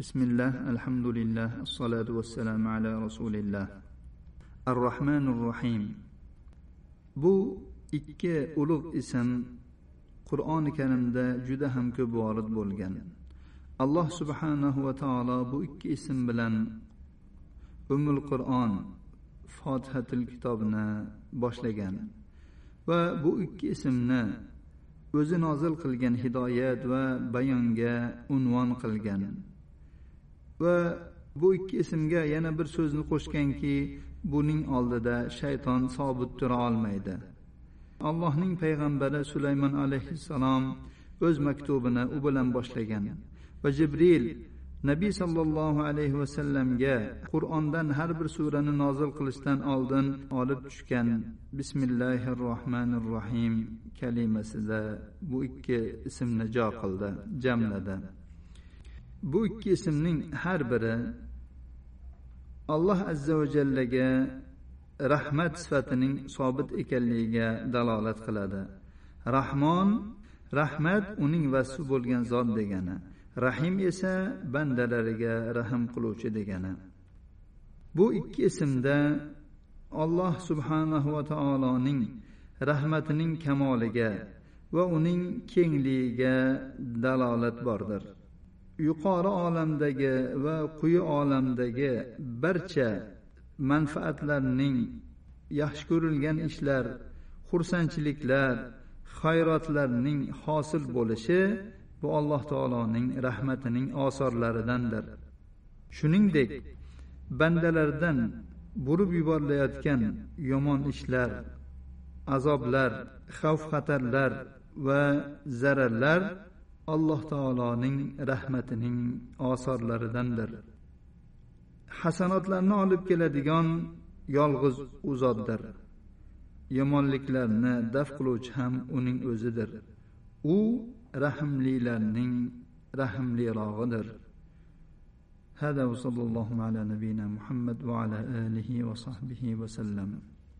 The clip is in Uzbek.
بسم الله الحمد لله الصلاة والسلام على رسول الله الرحمن الرحيم bu ikki ulug' ism qur'oni karimda juda ham ko'p vorid bo'lgan alloh subhanahu va taolo bu ikki ism bilan umul qur'on fotihatil kitobni boshlagan va bu ikki ismni o'zi nozil qilgan hidoyat va bayonga unvon qilgan Va bu ikki ismga yana bir so'zni qo'shganki buning oldida shayton sobit tura olmaydi. Allohning payg'ambari sulaymon alayhissalom o'z maktubini u bilan boshlagan va jibril nabiy sollallohu alayhi vasallamga qur'ondan har bir surani nozil qilishdan oldin olib tushgan bismillahi rohmanir rohim kalimasida bu ikki ismni jo qildi jamladi. Bu ikki ismning har biri alloh azza va jallaga rahmat sifatining sobit ekanligiga dalolat qiladi. Rahmon rahmat uning vasfi bo'lgan zot degani rahim esa bandalariga rahm qiluvchi degani. Bu ikki ismda alloh subhanahu va taoloning rahmatining kamoliga va uning kengligiga dalolat bordir. Yuqori olamdagi va quyi olamdagi barcha manfaatlarning yaxshi ko'rilgan ishlar xursandchiliklar xayrotlarning hosil bo'lishi bu alloh taoloning rahmatining osorlaridandir shuningdek bandalardan burib yuborilayotgan yomon ishlar azoblar xavf xatarlar va zararlar alloh taoloning rahmatining osorlaridandir hasanotlarni olib keladigan yolg'iz u zotdir yomonliklarni daf qiluvchi ham uning o'zidir u rahmlilarning rahmlirog'idir هذا وصلى الله على نبينا محمد وعلى آله وصحبه وسلم